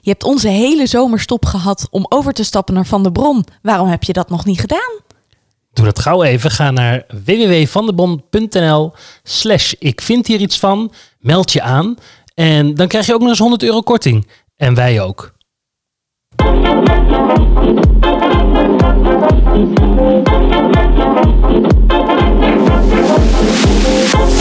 Je hebt onze hele zomerstop gehad om over te stappen naar Van der Bron. Waarom heb je dat nog niet gedaan? Doe dat gauw even. Ga naar www.vandebon.nl slash ik vind hier iets van. Meld je aan. En dan krijg je ook nog eens 100 euro korting. En wij ook.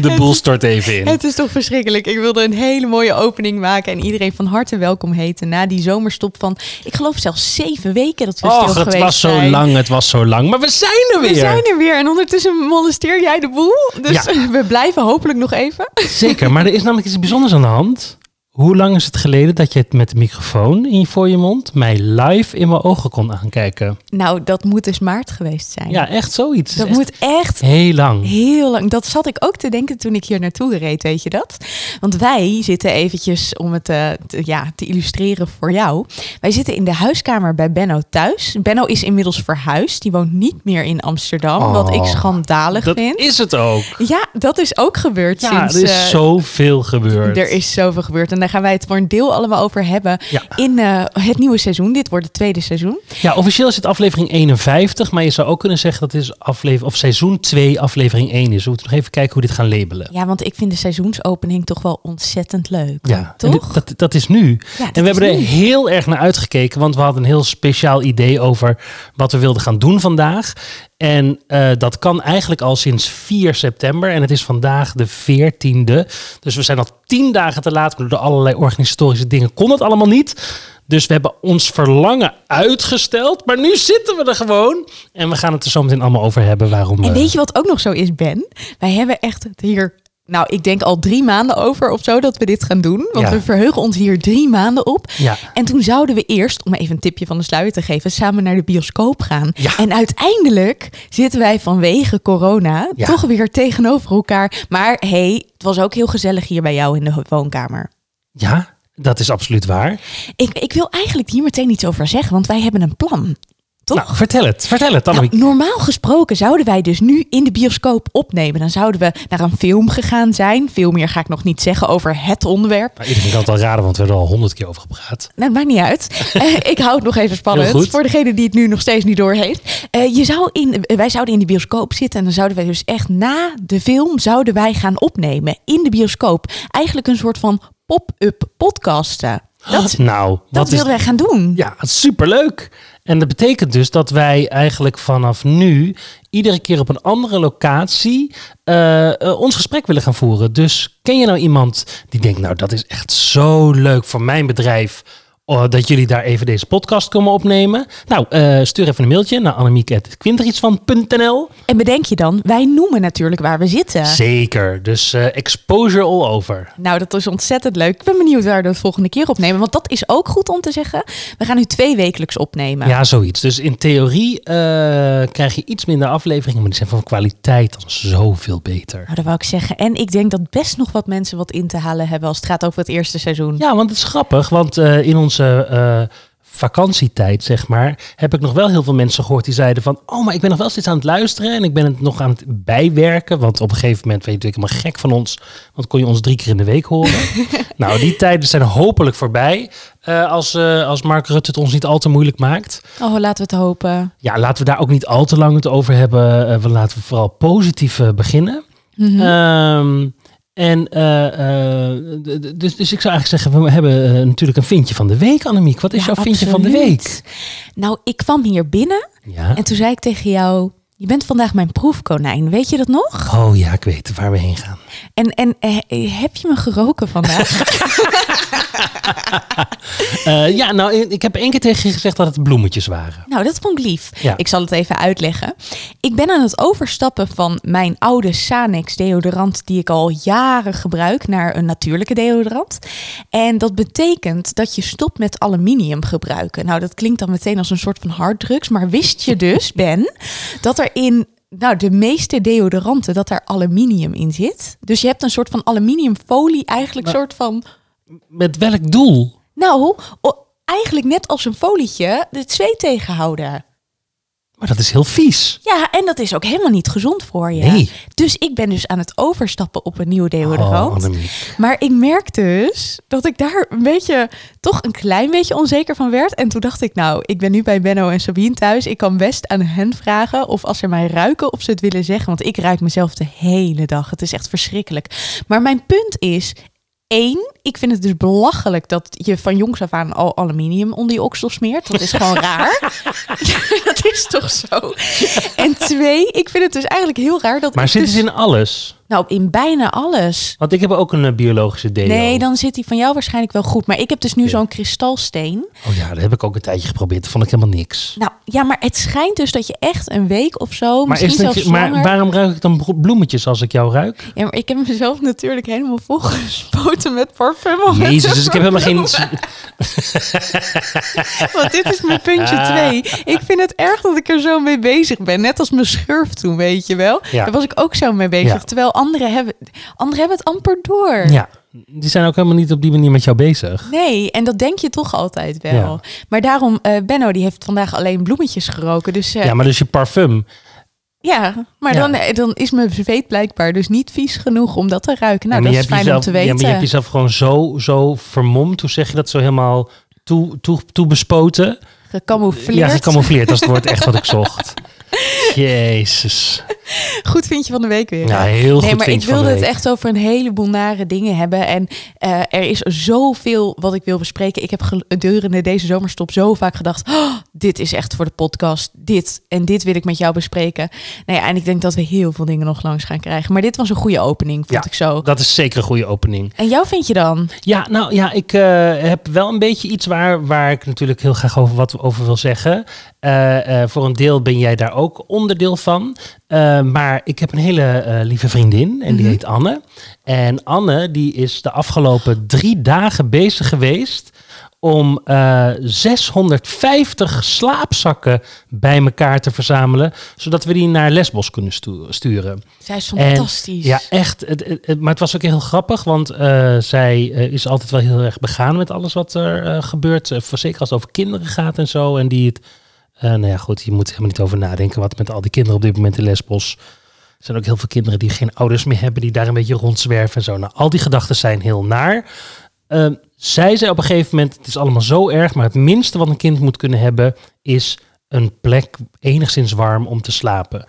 De boel stort even in. Het is toch verschrikkelijk. Ik wilde een hele mooie opening maken en iedereen van harte welkom heten na die zomerstop van, ik geloof zelfs zeven weken dat we stil Och, het geweest was zo zijn. lang, het was zo lang. Maar we zijn er weer. We zijn er weer en ondertussen molesteer jij de boel. Dus Ja. we blijven hopelijk nog even. Zeker, maar er is namelijk iets bijzonders aan de hand. Hoe lang is het geleden dat je het met de microfoon in, voor je mond mij live in mijn ogen kon aankijken? Nou, dat moet dus maart geweest zijn. Ja, echt zoiets. dat Echt moet echt heel lang. Heel lang. Dat zat ik ook te denken toen ik hier naartoe reed, weet je dat? Want wij zitten eventjes, om het eh, te, ja, te illustreren voor jou. Wij zitten in de huiskamer bij Benno thuis. Benno is inmiddels verhuisd. Die woont niet meer in Amsterdam, wat ik Oh, schandalig Dat vind. is het ook. Ja, dat is ook gebeurd Ja, sinds... er is eh, zoveel gebeurd. er is zoveel gebeurd. En daar gaan wij het voor een deel allemaal over hebben Ja. in eh, het nieuwe seizoen. Dit wordt het tweede seizoen. Ja, officieel is het aflevering 51, maar je zou ook kunnen zeggen dat dit aflevering, of seizoen 2 aflevering 1 is. We moeten nog even kijken hoe we dit gaan labelen. Ja, want ik vind de seizoensopening toch wel ontzettend leuk. Ja, toch? dit- dat, dat is nu. Ja, dat en we is hebben er heel erg naar uitgekeken, want we hadden een heel speciaal idee over wat we wilden gaan doen vandaag. En eh, dat kan eigenlijk al sinds 4 september. En het is vandaag de 14e. Dus we zijn al 10 dagen te laat. Maar door allerlei organisatorische dingen kon het allemaal niet. Dus we hebben ons verlangen uitgesteld. Maar nu zitten we er gewoon. En we gaan het er zo meteen allemaal over hebben waarom. En we- weet je wat ook nog zo is, Ben? Wij hebben echt het hier, nou, ik denk al drie maanden over of zo dat we dit gaan doen. Want Ja. we verheugen ons hier drie maanden op. Ja. En toen zouden we eerst, om even een tipje van de sluier te geven, samen naar de bioscoop gaan. Ja. En uiteindelijk zitten wij vanwege corona toch weer tegenover elkaar. Maar hey, het was ook heel gezellig hier bij jou in de woonkamer. Ja, dat is absoluut waar. Ik, ik wil eigenlijk hier meteen iets over zeggen, want wij hebben een plan. Toch? Nou, vertel het. Vertel het, Nou, Annemiek. normaal gesproken zouden wij dus nu in de bioscoop opnemen. Dan zouden we naar een film gegaan zijn. Veel meer ga ik nog niet zeggen over het onderwerp. Nou, iedereen kan het al raden, want we hebben er al honderd keer over gepraat. Nou, maakt niet uit. Eh, ik hou het nog even spannend voor degene die het nu nog steeds niet doorheeft. Eh je zou in, eh, wij zouden in de bioscoop zitten en dan zouden wij dus echt na de film zouden wij gaan opnemen in de bioscoop. Eigenlijk een soort van pop-up podcasten. Dat, nou, dat is... wilden wij gaan doen. Ja, superleuk. En dat betekent dus dat wij eigenlijk vanaf nu iedere keer op een andere locatie eh, eh, ons gesprek willen gaan voeren. Dus ken je nou iemand die denkt, nou dat is echt zo leuk voor mijn bedrijf. Oh, dat jullie daar even deze podcast komen opnemen. Nou, eh, stuur even een mailtje naar annemiek.kwinterietsvan.nl. En bedenk je dan, wij noemen natuurlijk waar we zitten. Zeker, dus eh, exposure all over. Nou, dat is ontzettend leuk. Ik ben benieuwd waar we het volgende keer opnemen. Want dat is ook goed om te zeggen. We gaan nu twee wekelijks opnemen. Ja, zoiets. Dus in theorie eh, krijg je iets minder afleveringen, maar die zijn van kwaliteit dan zoveel beter. Nou, dat wou ik zeggen. En ik denk dat best nog wat mensen wat in te halen hebben als het gaat over het eerste seizoen. Ja, want het is grappig, want eh, in onze eh, vakantietijd, zeg maar, heb ik nog wel heel veel mensen gehoord die zeiden van, oh, maar ik ben nog wel steeds aan het luisteren en ik ben het nog aan het bijwerken, want op een gegeven moment ben je natuurlijk helemaal gek van ons, want kon je ons drie keer in de week horen. nou, die tijden zijn hopelijk voorbij, eh, als, eh, als Mark Rutte het ons niet al te moeilijk maakt. Oh, laten we het hopen. Ja, laten we daar ook niet al te lang het over hebben. We laten we vooral positief beginnen. Mhm. Ehm, en eh, eh, dus, dus ik zou eigenlijk zeggen, we hebben eh, natuurlijk een vindje van de week, Annemiek. Wat is Ja, jouw vindje van de week? Nou, ik kwam hier binnen Ja. en toen zei ik tegen jou... Je bent vandaag mijn proefkonijn, weet je dat nog? Oh ja, ik weet waar we heen gaan. En, en eh, heb je me geroken vandaag? Eh, ja, nou, ik heb één keer tegen je gezegd dat het bloemetjes waren. nou, dat vond ik lief. Ja. Ik zal het even uitleggen. Ik ben aan het overstappen van mijn oude Sanex deodorant... die ik al jaren gebruik, naar een natuurlijke deodorant. En dat betekent dat je stopt met aluminium gebruiken. Nou, dat klinkt dan meteen als een soort van harddrugs. Maar wist je dus, Ben, dat er in nou, de meeste deodoranten dat daar aluminium in zit. Dus je hebt een soort van aluminiumfolie, eigenlijk Maar- soort van... Met welk doel? Nou, eigenlijk net als een folietje het zweet tegenhouden. Maar dat is heel vies. Ja, en dat is ook helemaal niet gezond voor je. Nee. Dus ik ben dus aan het overstappen op een nieuwe Oh, deodorant. Annemiek. maar ik merk dus dat ik daar een beetje, toch een klein beetje onzeker van werd. En toen dacht ik, nou, ik ben nu bij Benno en Sabine thuis. Ik kan best aan hen vragen of als ze mij ruiken, of ze het willen zeggen. Want ik ruik mezelf de hele dag. Het is echt verschrikkelijk. Maar mijn punt is, één, ik vind het dus belachelijk dat je van jongs af aan al aluminium onder je oksel smeert. Dat is gewoon raar. dat is toch zo? En twee, ik vind het dus eigenlijk heel raar dat Maar zit dus, het in alles? Nou, in bijna alles. Want ik heb ook een eh, biologische deo. Nee, dan zit die van jou waarschijnlijk wel goed. Maar ik heb dus nu Ja. zo'n kristalsteen. Oh ja, dat heb ik ook een tijdje geprobeerd. Dat vond ik helemaal niks. Nou ja, maar het schijnt dus dat je echt een week of zo, Maar, is zelfs maar langer... waarom ruik ik dan bloemetjes als ik jou ruik? Ja, maar ik heb mezelf natuurlijk helemaal volgespoten met parfum. Jezus, dus ik heb helemaal geen... Want dit is mijn puntje twee. Ik vind het erg dat ik er zo mee bezig ben. Net als mijn schurf toen, weet je wel. Ja. Daar was ik ook zo mee bezig. Terwijl anderen hebben, anderen hebben het amper door. Ja, die zijn ook helemaal niet op die manier met jou bezig. Nee, en dat denk je toch altijd wel. Ja. Maar daarom, eh Benno die heeft vandaag alleen bloemetjes geroken. Dus eh, Ja, maar dus je parfum. maar Ja. Dan, eh, dan is mijn zweet blijkbaar dus niet vies genoeg om dat te ruiken. Nou, maar dat is fijn om te weten. Ja, maar je hebt jezelf gewoon zo, zo vermomd. Hoe zeg je dat? Zo helemaal toe, toe, toebespoten. Gecamoufleerd. Ja, gecamoufleerd. Dat is het woord echt wat ik zocht. Jezus. Goed vind je van de week weer. Ja, heel goed Nee, maar vind ik wilde de het echt over een heleboel nare dingen hebben. En eh, er is zoveel wat ik wil bespreken. Ik heb gedurende deze zomerstop zo vaak gedacht... "Oh, dit is echt voor de podcast. Dit en dit wil ik met jou bespreken. Nou ja, en ik denk dat we heel veel dingen nog langs gaan krijgen. Maar dit was een goede opening, vond Ja. ik zo. Dat is zeker een goede opening. En jou vind je dan? Ja, nou ja, ik eh, heb wel een beetje iets waar, waar ik natuurlijk heel graag over wat over wil zeggen. Eh, eh, voor een deel ben jij daar ook onderdeel van. Eh, maar ik heb een hele eh, lieve vriendin en die Mhm. heet Anne. En Anne die is de afgelopen drie dagen bezig geweest om eh 650 slaapzakken bij elkaar te verzamelen, zodat we die naar Lesbos kunnen stu- sturen. Zij is En- fantastisch. Ja, echt. Het, het- het- maar het was ook heel grappig, want eh, zij eh, is altijd wel heel erg begaan met alles wat er eh, gebeurt. Eh, zeker als het over kinderen gaat en zo. En die het. Eh, nou ja, goed, je moet helemaal niet over nadenken wat met al die kinderen op dit moment in Lesbos. Er zijn ook heel veel kinderen die geen ouders meer hebben, die daar een beetje rondzwerven en zo. Nou, al die gedachten zijn heel naar. Ehm, zij zei op een gegeven moment: Het is allemaal zo erg, maar het minste wat een kind moet kunnen hebben is een plek enigszins warm om te slapen.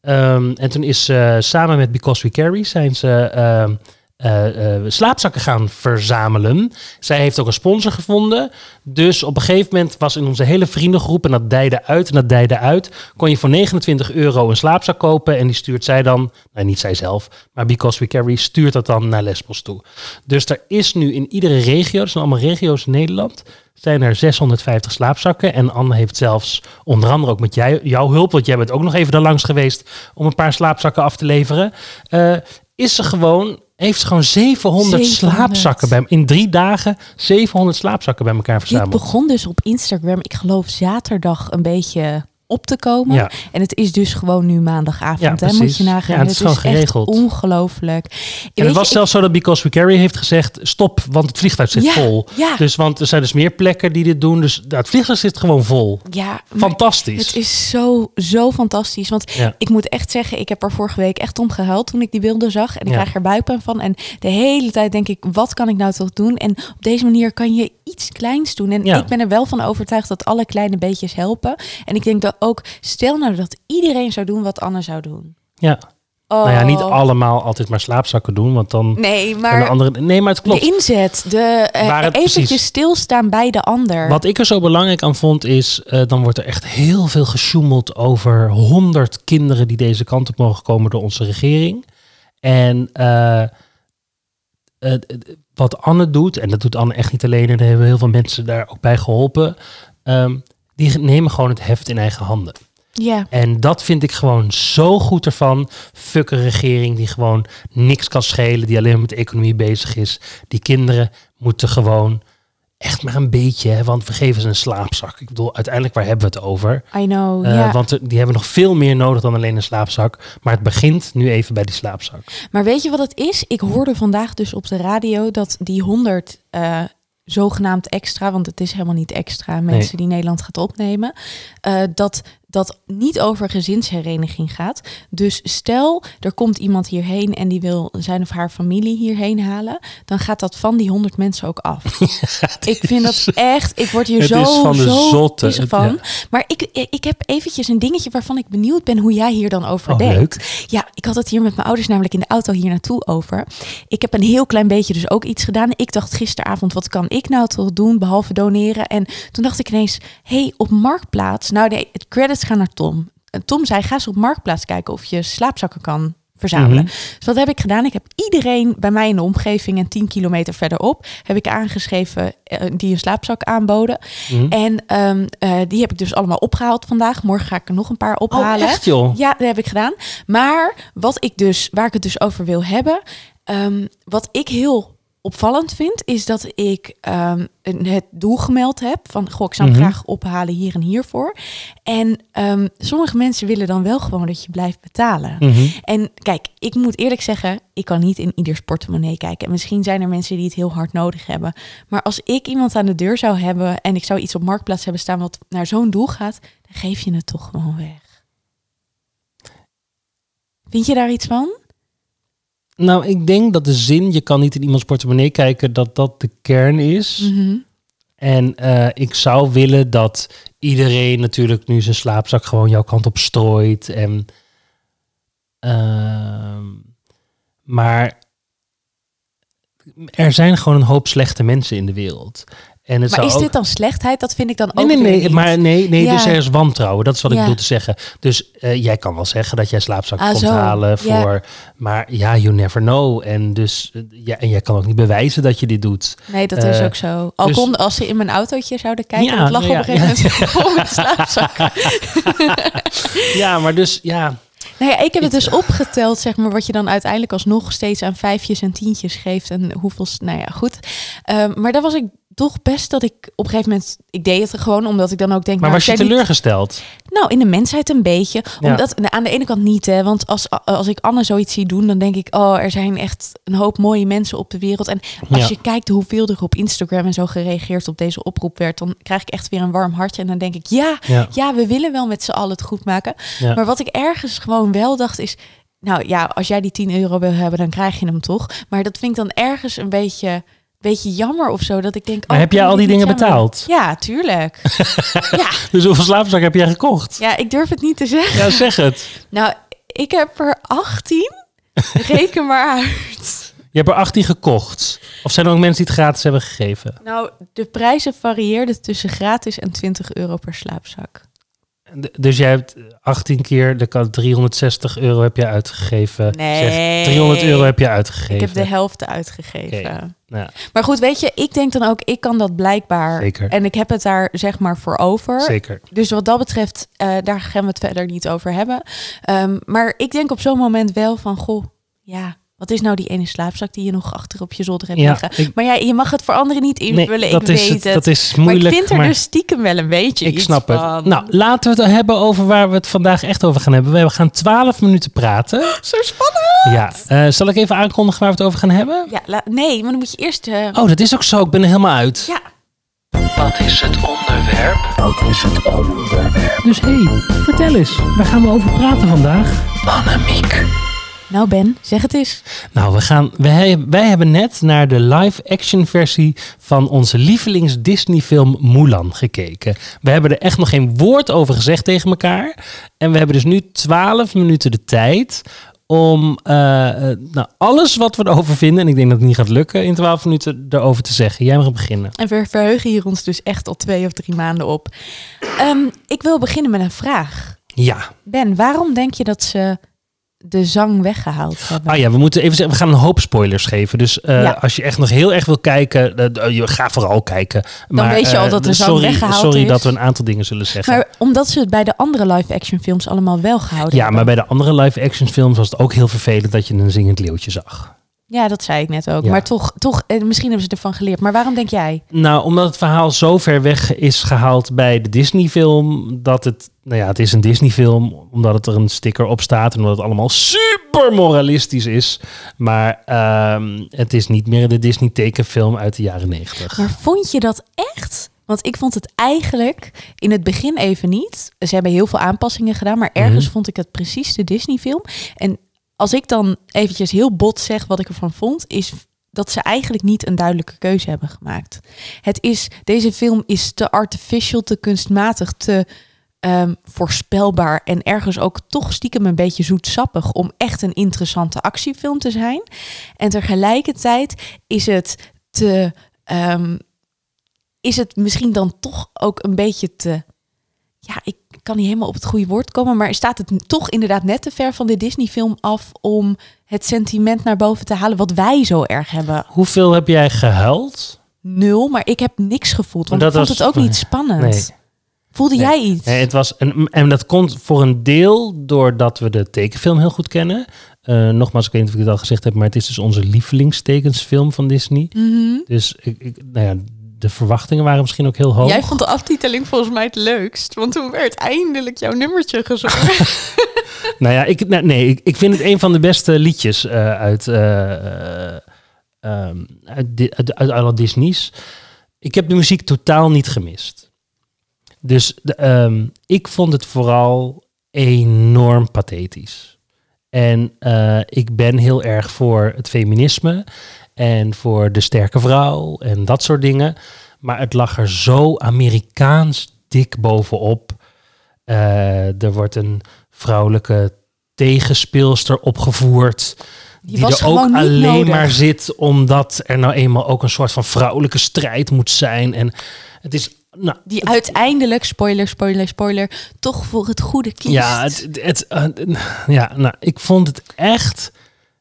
Ehm, en toen is ze samen met Because We Carry zijn ze ehm, eh, eh, slaapzakken gaan verzamelen. Zij heeft ook een sponsor gevonden. Dus op een gegeven moment was in onze hele vriendengroep, en dat dijde uit en dat dijde uit, kon je voor 29 euro een slaapzak kopen. En die stuurt zij dan, nou niet zij zelf, maar Because We Carry stuurt dat dan naar Lesbos toe. Dus er is nu in iedere regio, dat zijn allemaal regio's in Nederland, zijn er 650 slaapzakken. En Anne heeft zelfs, onder andere ook met jij, jouw hulp, want jij bent ook nog even daar langs geweest om een paar slaapzakken af te leveren. eh, is ze gewoon, heeft gewoon 700, 700. slaapzakken bij in drie dagen 700 slaapzakken bij elkaar Dit verzameld. begon dus op Instagram, ik geloof zaterdag, een beetje op te komen. Ja. En het is dus gewoon nu maandagavond. Ja, hè, moet je nagaan. Ja, het is gewoon geregeld. echt ongelooflijk. En Weet het je, was ik- zelfs zo dat Because We Carry heeft gezegd, stop, want het vliegtuig zit Ja, vol. ja. Dus, want er zijn dus meer plekken die dit doen. Dus nou, het vliegtuig zit gewoon vol. Ja, Fantastisch. Het is zo, zo fantastisch. Want ik moet echt zeggen, ik heb er vorige week echt om gehuild toen ik die beelden zag. En ik krijg er buikpijn van. En de hele tijd denk ik, wat kan ik nou toch doen? En op deze manier kan je iets kleins doen. En Ja. ik ben er wel van overtuigd dat alle kleine beetjes helpen. En ik denk dat ook, stel nou dat iedereen zou doen wat Anne zou doen. Ja. Oh. Nou ja, niet allemaal altijd maar slaapzakken doen, want dan... Nee, zijn de maar andere, nee, maar het klopt. de inzet, de het eventjes precies- stilstaan bij de ander. Wat ik er zo belangrijk aan vond is, eh, dan wordt er echt heel veel gesjoemeld over honderd kinderen die deze kant op mogen komen door onze regering. En eh, eh, wat Anne doet, en dat doet Anne echt niet alleen, en daar hebben heel veel mensen daar ook bij geholpen, ehm, die nemen gewoon het heft in eigen handen. Ja, En dat vind ik gewoon zo goed ervan. Fuck een regering die gewoon niks kan schelen, die alleen met de economie bezig is. Die kinderen moeten gewoon echt maar een beetje, hè, want we geven ze een slaapzak. Ik bedoel, uiteindelijk waar hebben we het over? I know, Eh. Want er- die hebben nog veel meer nodig dan alleen een slaapzak. Maar het begint nu even bij die slaapzak. Maar weet je wat het is? Ik hoorde vandaag dus op de radio dat die 100 eh, zogenaamd extra, want het is helemaal niet extra, mensen die Nederland gaat opnemen, eh, dat dat niet over gezinshereniging gaat. Dus stel, er komt iemand hierheen en die wil zijn of haar familie hierheen halen, dan gaat dat van die 100 mensen ook af. ik vind dat echt, ik word hier Het zo, is van de zo zotte, van. ja. Maar ik, ik heb eventjes een dingetje waarvan ik benieuwd ben hoe jij hier dan over Oh, denkt. leuk. Ja, ik had het hier met mijn ouders namelijk in de auto hier naartoe over. Ik heb een heel klein beetje dus ook iets gedaan. Ik dacht gisteravond, wat kan ik nou toch doen behalve doneren? En toen dacht ik ineens, hey, op Marktplaats. Nou, nee, het credits gaan naar Tom. En Tom zei, ga eens op Marktplaats kijken of je slaapzakken kan verzamelen. Mhm. Dus wat heb ik gedaan? Ik heb iedereen bij mij in de omgeving en 10 kilometer verderop heb ik aangeschreven eh, die een slaapzak aanboden. Mhm. En ehm, eh, die heb ik dus allemaal opgehaald vandaag. Morgen ga ik er nog een paar ophalen. Oh, echt joh? Ja, dat heb ik gedaan. Maar wat ik dus, waar ik het dus over wil hebben, ehm, wat ik heel opvallend vind, is dat ik ehm, het doel gemeld heb van, goh, ik zou hem Mhm. graag ophalen hier en hiervoor. En ehm, sommige mensen willen dan wel gewoon dat je blijft betalen. Mhm. En kijk, ik moet eerlijk zeggen, ik kan niet in ieders portemonnee kijken. En misschien zijn er mensen die het heel hard nodig hebben. Maar als ik iemand aan de deur zou hebben en ik zou iets op marktplaats hebben staan wat naar zo'n doel gaat, dan geef je het toch gewoon weg. Vind je daar iets van? Nou, ik denk dat de zin, je kan niet in iemands portemonnee kijken, dat dat de kern is. Mhm. En eh, ik zou willen dat iedereen natuurlijk nu zijn slaapzak gewoon jouw kant op strooit. En, ehm, maar er zijn gewoon een hoop slechte mensen in de wereld. En het Maar zou is ook... dit dan slechtheid? Dat vind ik dan Nee, ook nee, nee, niet. maar nee, nee Ja. dus er is wantrouwen. Dat is wat ik bedoel te zeggen. Dus eh, jij kan wel zeggen dat jij slaapzak Ah, komt zo. halen Ja. voor... Maar ja, you never know. En dus eh, ja, en jij kan ook niet bewijzen dat je dit doet. Nee, dat is Eh, ook zo. Al dus- kon, als ze in mijn autootje zouden kijken, Ja, lag nou op een gegeven moment met slaapzakken. Ja, maar dus ja... Nou ja, ik heb het dus opgeteld, zeg maar, wat je dan uiteindelijk alsnog steeds aan vijfjes en tientjes geeft en hoeveel, nou ja, goed. Ehm, maar daar was ik toch best dat ik op een gegeven moment, ik deed het gewoon omdat ik dan ook denk, Maar nou, was je niet- teleurgesteld? Nou, in de mensheid een beetje. Omdat, nou, aan de ene kant niet, hè. Want als, als ik Anne zoiets zie doen, dan denk ik... oh, er zijn echt een hoop mooie mensen op de wereld. En als Ja. je kijkt hoeveel er op Instagram en zo gereageerd op deze oproep werd... dan krijg ik echt weer een warm hartje. En dan denk ik, ja, Ja. ja we willen wel met z'n allen het goed maken. Maar wat ik ergens gewoon wel dacht is... nou ja, als jij die 10 euro wil hebben, dan krijg je hem toch. Maar dat vind ik dan ergens een beetje... Beetje jammer of zo, dat ik denk... Maar oh, heb jij al die dingen betaald? Ja, tuurlijk. ja, Dus hoeveel slaapzak heb jij gekocht? ja, ik durf het niet te zeggen. Ja, zeg het. Nou, ik heb er 18. Reken maar uit. Je hebt er 18 gekocht. Of zijn er ook mensen die het gratis hebben gegeven? Nou, de prijzen varieerden tussen gratis en 20 euro per slaapzak. Dus jij hebt 18 keer, de kan 360 euro heb je uitgegeven. Nee. Zeg, 300 euro heb je uitgegeven. Ik heb de helft uitgegeven. Oké. Ja, Maar goed, weet je, ik denk dan ook, ik kan dat blijkbaar. Zeker. En ik heb het daar zeg maar voor over. zeker. Dus wat dat betreft, eh, daar gaan we het verder niet over hebben. Ehm, maar ik denk op zo'n moment wel van, goh, ja, wat is nou die ene slaapzak die je nog achter op je zolder hebt Ja, liggen? ik- Maar ja, je mag het voor anderen niet invullen, Nee, ik dat, is weet het, het. dat is maar moeilijk. ik vind er maar dus stiekem wel een beetje ik iets snap het. Nou, laten we het hebben over waar we het vandaag echt over gaan hebben. We gaan 12 minuten praten. Zo spannend! Ja, eh, zal ik even aankondigen waar we het over gaan hebben? Ja, la- nee, maar dan moet je eerst... eh, Oh, dat is ook zo. Ik ben er helemaal uit. Ja, Wat is het onderwerp? Wat is het onderwerp? Dus hé, hey, vertel eens. Waar gaan we over praten vandaag? Annemiek. Nou Ben, zeg het eens. Nou, we gaan, wij, wij hebben net naar de live-action versie van onze lievelings Disney-film Mulan gekeken. We hebben er echt nog geen woord over gezegd tegen elkaar. En we hebben dus nu 12 minuten de tijd om eh, eh, nou, alles wat we erover vinden, en ik denk dat het niet gaat lukken in 12 minuten, erover te zeggen. Jij mag beginnen. En we verheugen hier ons dus echt al twee of drie maanden op. Ehm, ik wil beginnen met een vraag. Ja. Ben, waarom denk je dat ze de zang weggehaald hebben? Ah ja, we moeten even zeggen, we gaan een hoop spoilers geven. Dus eh, Ja. als je echt nog heel erg wil kijken, eh, je ga vooral kijken. Dan weet je al eh, dat de zang sorry, weggehaald Sorry is. dat we een aantal dingen zullen zeggen. Maar omdat ze het bij de andere live-action films allemaal wel gehouden ja, hebben. maar bij de andere live-action films was het ook heel vervelend dat je een zingend leeuwtje zag. Ja, dat zei ik net ook. Ja. Maar toch, toch eh, misschien hebben ze ervan geleerd. Maar waarom denk jij? Nou, omdat het verhaal zo ver weg is gehaald bij de Disney-film, dat het, nou ja, het is een Disney-film, omdat het er een sticker op staat en omdat het allemaal super moralistisch is. Maar ehm, het is niet meer de Disney-tekenfilm uit de jaren negentig. Maar vond je dat echt? Want ik vond het eigenlijk in het begin even niet. Ze hebben heel veel aanpassingen gedaan, maar ergens Mhm. vond ik het precies de Disney-film. En als ik dan eventjes heel bot zeg wat ik ervan vond, is dat ze eigenlijk niet een duidelijke keuze hebben gemaakt. Het is, deze film is te artificial, te kunstmatig, te ehm, voorspelbaar en ergens ook toch stiekem een beetje zoetsappig om echt een interessante actiefilm te zijn. En tegelijkertijd is het te ehm, is het misschien dan toch ook een beetje te. Ja, ik kan niet helemaal op het goede woord komen, maar staat het toch inderdaad net te ver van de Disney-film af om het sentiment naar boven te halen wat wij zo erg hebben? Hoeveel heb jij gehuild? Nul, maar ik heb niks gevoeld, want Dat ik vond was- het ook niet spannend. Nee. Voelde Nee. jij iets? Nee, het was een, en dat komt voor een deel doordat we de tekenfilm heel goed kennen. Eh, nogmaals, ik weet niet of ik het al gezegd heb, maar het is dus onze lievelingstekensfilm van Disney. Mhm. Dus ik, ik, nou ja, de verwachtingen waren misschien ook heel hoog. Jij vond de aftiteling volgens mij het leukst, want toen werd eindelijk jouw nummertje gezongen. Nou ja, ik, nou, nee, ik, ik vind het een van de beste liedjes eh, uit, ehm, uit, di- uit, uit alle Disney's. Ik heb de muziek totaal niet gemist. Dus de, ehm, ik vond het vooral enorm pathetisch. En ik ben heel erg voor het feminisme en voor de sterke vrouw en dat soort dingen. Maar het lag er zo Amerikaans dik bovenop. Eh, er wordt een vrouwelijke tegenspeelster opgevoerd. Die er ook alleen nodig. maar zit omdat er nou eenmaal ook een soort van vrouwelijke strijd moet zijn. En het is, nou, Die uiteindelijk, spoiler, spoiler, spoiler, toch voor het goede kiest. ja, het, het, eh, ja, nou, ik vond het echt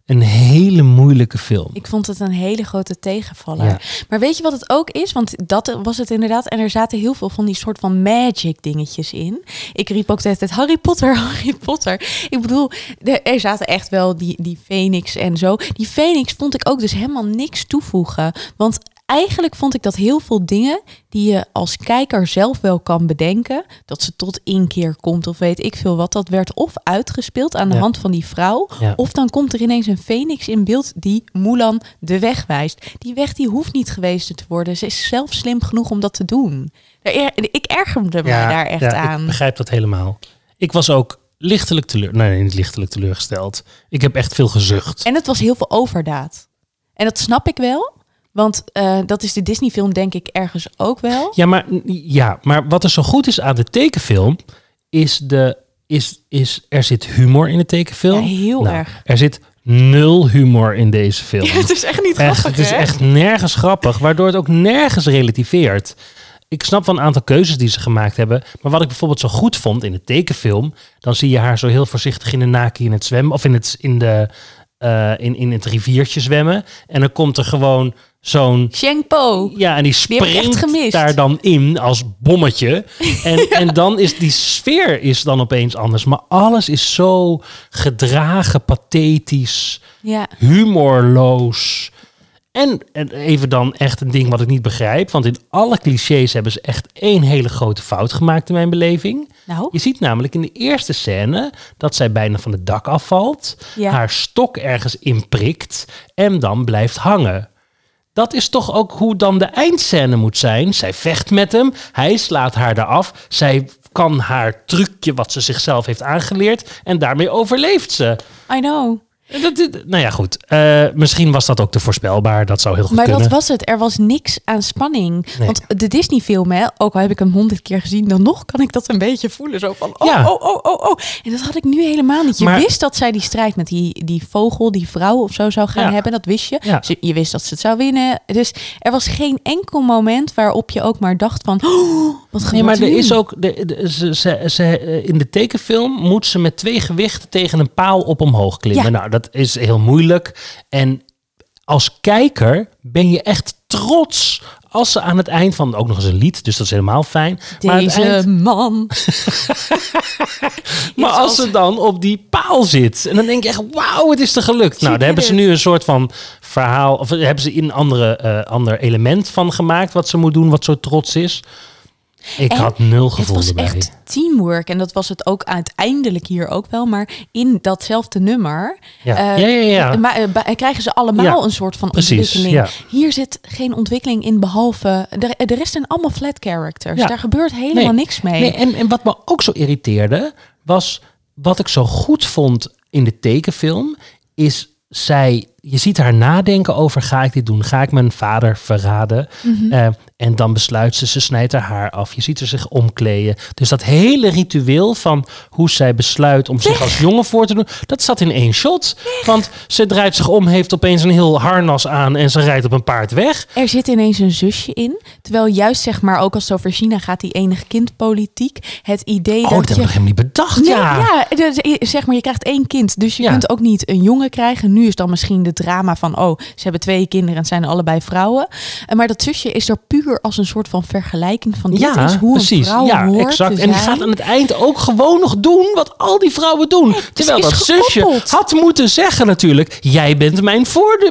een hele moeilijke film. Ik vond het een hele grote tegenvaller. Ja. Maar weet je wat het ook is? Want dat was het inderdaad. En er zaten heel veel van die soort van magic dingetjes in. Ik riep ook de hele tijd Harry Potter, Harry Potter. Ik bedoel, er zaten echt wel die, die Phoenix en zo. Die Phoenix vond ik ook dus helemaal niks toevoegen. Want eigenlijk vond ik dat heel veel dingen die je als kijker zelf wel kan bedenken, dat ze tot inkeer komt of weet ik veel wat, dat werd of uitgespeeld aan de Ja. hand van die vrouw, Ja. of dan komt er ineens een Phoenix in beeld die Mulan de weg wijst. Die weg die hoeft niet gewezen te worden. Ze is zelf slim genoeg om dat te doen. Ik ergerde me daar echt ja, aan. Ik begrijp dat helemaal. Ik was ook lichtelijk teleur... Nee, nee, niet lichtelijk teleurgesteld. Ik heb echt veel gezucht. En het was heel veel overdaad. En dat snap ik wel. Want eh, dat is de Disney-film denk ik ergens ook wel. Ja maar, ja, maar wat er zo goed is aan de tekenfilm... is, de, is, is er zit humor in de tekenfilm. Ja, heel Nou, erg. Er zit nul humor in deze film. het is echt niet Echt, grappig, het is hè? echt nergens grappig, waardoor het ook nergens relativeert. Ik snap van een aantal keuzes die ze gemaakt hebben. Maar wat ik bijvoorbeeld zo goed vond in de tekenfilm. Dan zie je haar zo heel voorzichtig in de naki in het zwemmen. Of in het, in de, eh, in, in het riviertje zwemmen. En dan komt er gewoon zo'n Shang Po. ja, en die springt daar dan in als bommetje. En, en dan is die sfeer is dan opeens anders. Maar alles is zo gedragen, pathetisch, Ja. humorloos. En, en even dan echt een ding wat ik niet begrijp. Want in alle clichés hebben ze echt één hele grote fout gemaakt in mijn beleving. Nou, Je ziet namelijk in de eerste scène dat zij bijna van het dak afvalt. Ja. Haar stok ergens inprikt en dan blijft hangen. Dat is toch ook hoe dan de eindscène moet zijn. Zij vecht met hem, hij slaat haar eraf. Zij kan haar trucje wat ze zichzelf heeft aangeleerd en daarmee overleeft ze. I know. Dat, nou ja, goed. Eh, misschien was dat ook te voorspelbaar. Dat zou heel goed Maar kunnen. dat was het. Er was niks aan spanning. Nee. Want de Disney-film, hè, ook al heb ik hem honderd keer gezien, dan nog kan ik dat een beetje voelen. Zo van, oh, Ja. oh, oh, oh, oh. En dat had ik nu helemaal niet. Je Maar- wist dat zij die strijd met die, die vogel, die vrouw of zo zou gaan Ja. hebben. Dat wist je. Ja. Dus je wist dat ze het zou winnen. Dus er was geen enkel moment waarop je ook maar dacht van, oh, wat Nee, maar er nu? is ook. De, de- ze, ze, ze, eh, in de tekenfilm moet ze met twee gewichten tegen een paal op omhoog klimmen. Ja. Nou, dat is heel moeilijk. En als kijker ben je echt trots als ze aan het eind van ook nog eens een lied, dus dat is helemaal fijn. maar, Deze eind- man. maar als ze dan op die paal zit en dan denk je echt, wauw, het is er gelukt. Nou, daar hebben ze nu een soort van verhaal, of hebben ze een andere, eh, ander element van gemaakt wat ze moet doen, wat zo trots is. Ik En had nul Het gevoel was erbij. echt teamwork. En dat was het ook uiteindelijk hier ook wel. Maar in datzelfde nummer Ja, eh, ja, ja. maar, eh, ba- krijgen ze allemaal een soort van precies, ontwikkeling. Hier zit geen ontwikkeling in behalve... De, de rest zijn allemaal flat characters. Daar gebeurt helemaal Nee. niks mee. Nee, en, en wat me ook zo irriteerde, was wat ik zo goed vond in de tekenfilm, is zij, je ziet haar nadenken over ga ik dit doen, ga ik mijn vader verraden? Mhm. Eh, en dan besluit ze, ze snijdt haar haar af, je ziet haar zich omkleden. Dus dat hele ritueel van hoe zij besluit om zich als jongen voor te doen, dat zat in één shot. Want ze draait zich om, heeft opeens een heel harnas aan en ze rijdt op een paard weg. Er zit ineens een zusje in. Terwijl juist zeg maar, ook als het over China gaat, die enig kindpolitiek. Het idee Oh, dat dat heb je... ik helemaal niet bedacht, Nee, ja. ja, dus, zeg maar, je krijgt één kind. Dus je Ja. kunt ook niet een jongen krijgen. Nu is dan misschien de drama van, oh, ze hebben twee kinderen en zijn allebei vrouwen. Eh, Maar dat zusje is er puur als een soort van vergelijking van, dit Ja, is hoe precies. een vrouw ja, hoort exact. En die gaat aan het eind ook gewoon nog doen wat al die vrouwen doen. Terwijl is dat zusje gekoppeld. had moeten zeggen natuurlijk... jij bent mijn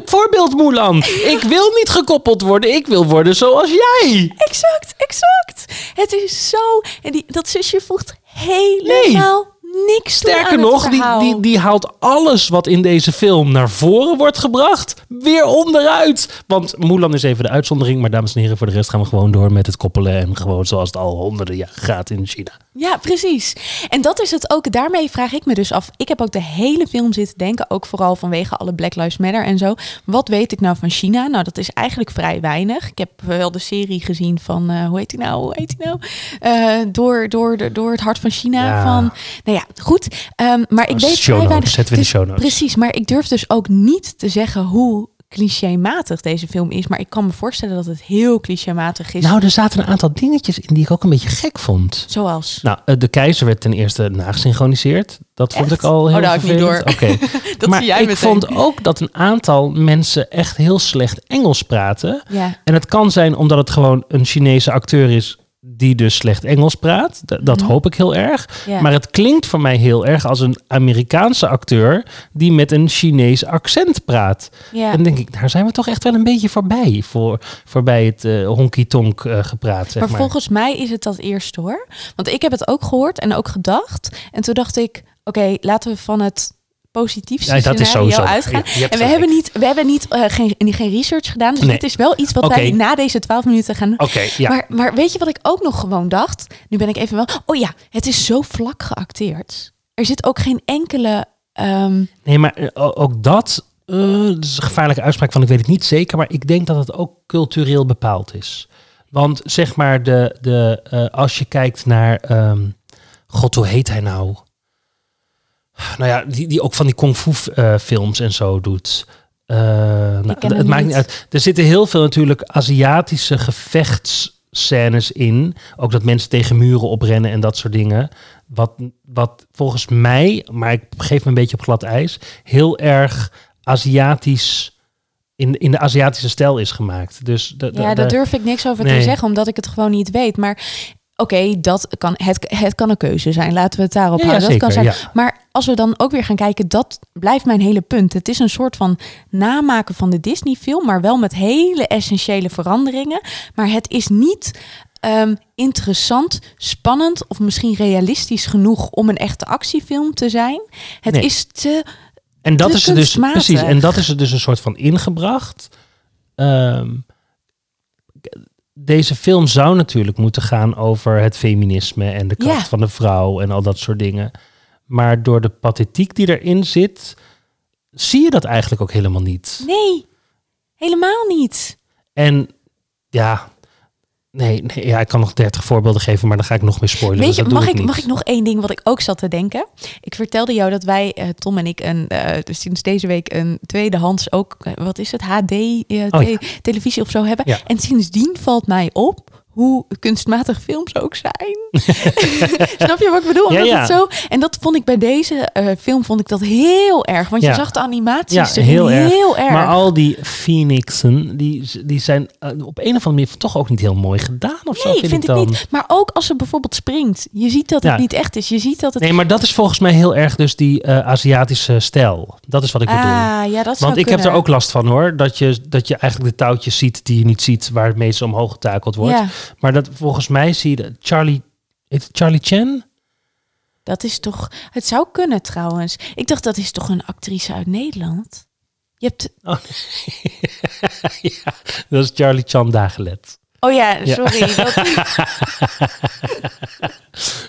voorbeeld, Mulan. Ik wil niet gekoppeld worden. Ik wil worden zoals jij. Exact, exact. Het is zo... En die, dat zusje voegt helemaal niks Sterker nog, die, die, die haalt alles wat in deze film naar voren wordt gebracht... weer onderuit. Want Mulan is even de uitzondering. Maar dames en heren, voor de rest gaan we gewoon door met het koppelen... en gewoon zoals het al honderden jaar gaat in China. Ja, precies. En dat is het ook. Daarmee vraag ik me dus af. Ik heb ook de hele film zitten denken, ook vooral vanwege alle Black Lives Matter en zo. Wat weet ik nou van China? Nou, dat is eigenlijk vrij weinig. Ik heb wel de serie gezien van, eh, hoe heet die nou? Hoe heet die nou? Eh, door, door, de- door het hart van China. Ja. Van, nou ja, goed. Ehm, maar ik weet vrij weinig. zetten we in de Dus show notes. Precies, maar ik durf dus ook niet te zeggen hoe clichématig deze film is. Maar ik kan me voorstellen dat het heel clichématig is. Nou, er zaten een aantal dingetjes in die ik ook een beetje gek vond. Zoals. Nou, eh, de keizer werd ten eerste nagesynchroniseerd. Dat vond Echt? ik al heel Oh, daar ik niet vervelend. Oké. Dat maar zie jij ik meteen. vond ook dat een aantal mensen echt heel slecht Engels praten. Ja. En het kan zijn omdat het gewoon een Chinese acteur is die dus slecht Engels praat. D- dat hoop ik heel erg. Mhm. Maar het klinkt voor mij heel erg als een Amerikaanse acteur die met een Chinees accent praat. Ja. En dan denk ik, daar zijn we toch echt wel een beetje voorbij. Voor, voorbij het eh honky-tonk eh, gepraat, zeg maar, maar. volgens mij is het dat eerste hoor. Want ik heb het ook gehoord en ook gedacht. En toen dacht ik, oké, laten we van het positiefste Ja, dat is scenario sowieso. uitgaan. En we hebben niet, we hebben niet, eh, geen, geen research gedaan. Dus Nee. dit is wel iets wat wij na deze twaalf minuten gaan doen. Oké, ja. Maar, maar weet je wat ik ook nog gewoon dacht? Nu ben ik even wel... Oh ja, het is zo vlak geacteerd. Er zit ook geen enkele... ehm, Nee, maar eh, ook dat, eh, dat is een gevaarlijke uitspraak van ik weet het niet zeker, maar ik denk dat het ook cultureel bepaald is. Want zeg maar, de, de, als je kijkt naar, ehm, god, hoe heet hij nou? Nou ja, die, die ook van die kung fu eh, films en zo doet. Nou, ken het maakt niet. uit. Er zitten heel veel natuurlijk Aziatische gevechtsscènes in. Ook dat mensen tegen muren oprennen en dat soort dingen. Wat, wat volgens mij, maar ik geef me een beetje op glad ijs, heel erg Aziatisch in, in de Aziatische stijl is gemaakt. Dus de, de- ja, de- daar durf ik niks over te zeggen, omdat ik het gewoon niet weet. Maar oké, dat kan het, het kan een keuze zijn. Laten we het daarop Ja, ja, houden. dat kan zijn. Maar als we dan ook weer gaan kijken, dat blijft mijn hele punt. Het is een soort van namaken van de Disney-film, maar wel met hele essentiële veranderingen. Maar het is niet ehm, interessant, spannend of misschien realistisch genoeg om een echte actiefilm te zijn. Het Nee. is te. En dat te is er dus precies. En dat is er dus een soort van ingebracht. Ehm, deze film zou natuurlijk moeten gaan over het feminisme en de kracht Ja. van de vrouw en al dat soort dingen. Maar door de pathetiek die erin zit, zie je dat eigenlijk ook helemaal niet. Nee, helemaal niet. En ja, nee, nee ja, ik kan nog 30 voorbeelden geven, maar dan ga ik nog meer spoilen. Weet dus je, mag ik, mag ik nog één ding wat ik ook zat te denken? Ik vertelde jou dat wij, eh, Tom en ik, een, eh, dus sinds deze week een tweedehands ook, eh, wat is het, HD, Oh, ja. televisie of zo hebben. Ja. En sindsdien valt mij op hoe kunstmatig films ook zijn. Snap je wat ik bedoel? Ja, Omdat ja. Het zo, en dat vond ik bij deze eh, film vond ik dat heel erg. Want Ja. je zag de animaties Ja, heel erg. heel erg. Maar al die phoenixen, die, die zijn eh, op een of andere manier toch ook niet heel mooi gedaan of zo, nee, vind, vind ik ik dan. niet. Maar ook als ze bijvoorbeeld springt. Je ziet dat het niet echt is. Je ziet dat het... Nee, maar dat is volgens mij heel erg dus die eh, Aziatische stijl. Dat is wat ik bedoel. ah, ja, dat Want ik heb er ook last van hoor. Dat je, dat je eigenlijk de touwtjes ziet die je niet ziet, waar het meeste omhoog getakeld wordt. Maar dat volgens mij zie je de- Charlie. Charlie Chan? dat is toch... Het zou kunnen trouwens. Ik dacht, dat is toch een actrice uit Nederland? Je hebt... ja, dat is Charlie Chan Dagelet. Oh ja, Ja. sorry. Dat...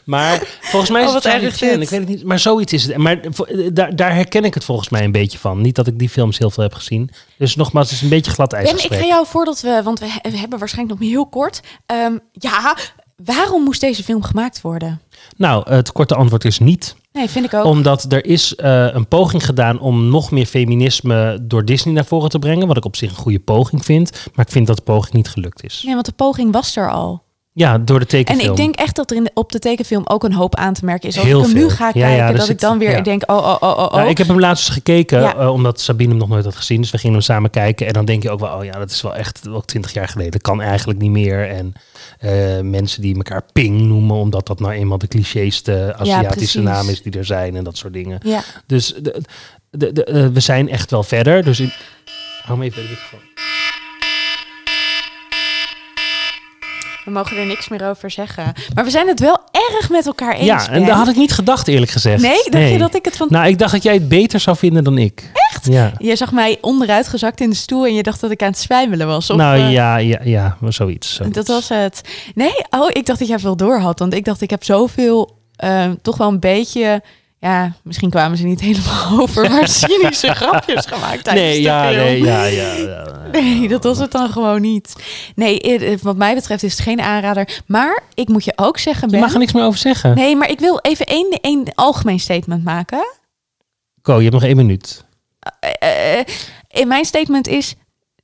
Maar volgens mij is Oh, het erg dit. Ik weet het niet. Maar zoiets is het. Maar eh, daar, daar herken ik het volgens mij een beetje van. Niet dat ik die films heel veel heb gezien. Dus nogmaals, het is een beetje glad Ben, ik ga jou voordat we... Want we, he- we hebben waarschijnlijk nog heel kort. Ehm, ja, waarom moest deze film gemaakt worden? Nou, het korte antwoord is niet. Nee, vind ik ook. Omdat er is eh, een poging gedaan om nog meer feminisme door Disney naar voren te brengen. Wat ik op zich een goede poging vind. Maar ik vind dat de poging niet gelukt is. Nee, want de poging was er al. Ja, door de En tekenfilm. ik denk echt dat er in de, op de tekenfilm ook een hoop aan te merken is. Als Heel ik hem nu veel. ga Ja, kijken, ja, dat zit- ik dan weer ja. denk, oh, oh, oh, oh, oh. Nou, ik heb hem laatst eens gekeken, eh, omdat Sabine hem nog nooit had gezien. Dus we gingen hem samen kijken. En dan denk je ook wel, oh ja, dat is wel echt wel twintig jaar geleden. Dat kan eigenlijk niet meer. En eh, mensen die elkaar Ping noemen, omdat dat nou eenmaal de clichéste Aziatische naam is die er zijn en dat soort dingen. Ja, Dus de, de, eh, we zijn echt wel verder. Dus in... Hou me even bij de microfoon. We mogen er niks meer over zeggen. Maar we zijn het wel erg met elkaar eens. Ja, en Ben. dat had ik niet gedacht eerlijk gezegd. Nee, dacht je dat ik het van... Nou, ik dacht dat jij het beter zou vinden dan ik. Echt? Ja. Je zag mij onderuit gezakt in de stoel en je dacht dat ik aan het zwijmelen was. Of, nou eh, ja, ja, ja, maar zoiets. zoiets. Dat was het. Nee, oh, ik dacht dat jij veel door had. Want ik dacht, ik heb zoveel, eh, toch wel een beetje... Ja, misschien kwamen ze niet helemaal over, maar cynische grapjes gemaakt tijdens Nee, de ja, film. nee, ja, ja, ja. Nee, dat was het dan gewoon niet. Nee, eh, wat mij betreft is het geen aanrader. Maar ik moet je ook zeggen, Je Ben... mag er niks meer over zeggen. Nee, maar ik wil even één, één algemeen statement maken. Ko, je hebt nog één minuut. Eh, eh, in mijn statement is...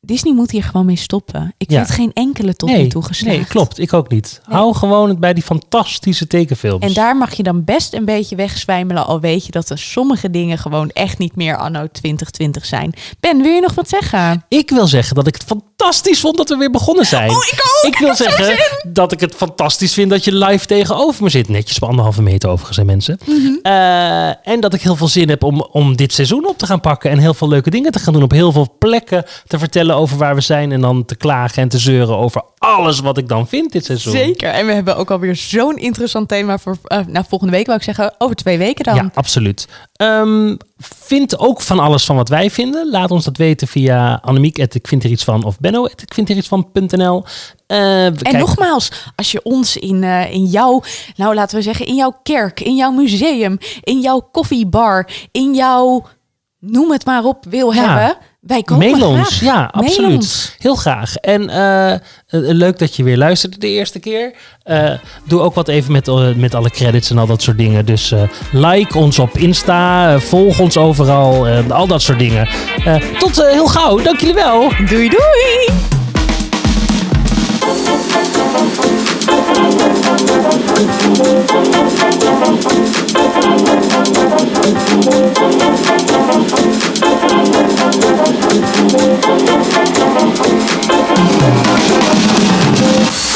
Disney moet hier gewoon mee stoppen. Ik Ja. vind geen enkele tot nu toe geslaagd. nee, klopt. Ik ook niet. Nee. Hou gewoon het bij die fantastische tekenfilms. En daar mag je dan best een beetje wegzwijmelen... al weet je dat er sommige dingen gewoon echt niet meer anno 2020 zijn. Ben, wil je nog wat zeggen? Ik wil zeggen dat ik het fantastisch vond dat we weer begonnen zijn. Oh, ik ook! Ik wil zeggen dat ik het fantastisch vind dat je live tegenover me zit. Netjes op anderhalve meter overigens, hè, mensen. Mhm. Eh, en dat ik heel veel zin heb om, om dit seizoen op te gaan pakken. En heel veel leuke dingen te gaan doen. Op heel veel plekken te vertellen over waar we zijn. En dan te klagen en te zeuren over alles wat ik dan vind dit seizoen. Zeker. En we hebben ook alweer zo'n interessant thema voor... eh, nou, volgende week wou ik zeggen, over twee weken dan. Ja, absoluut. Ehm, vind ook van alles van wat wij vinden. Laat ons dat weten via Annemiek. Ik vind er iets van. Of Benno. Ik vind er iets van.nl. Eh, En nogmaals, als je ons in, eh, in jouw, nou laten we zeggen, in jouw kerk, in jouw museum, in jouw koffiebar, in jouw, noem het maar op, wil Ja. hebben, wij komen ja, absoluut. Heel graag. En eh, eh, leuk dat je weer luisterde de eerste keer. Eh, doe ook wat even met, met alle credits en al dat soort dingen. Dus like ons op Insta, volg ons overal, al dat soort dingen. tot heel gauw, dank jullie wel. Doei doei. Thank you.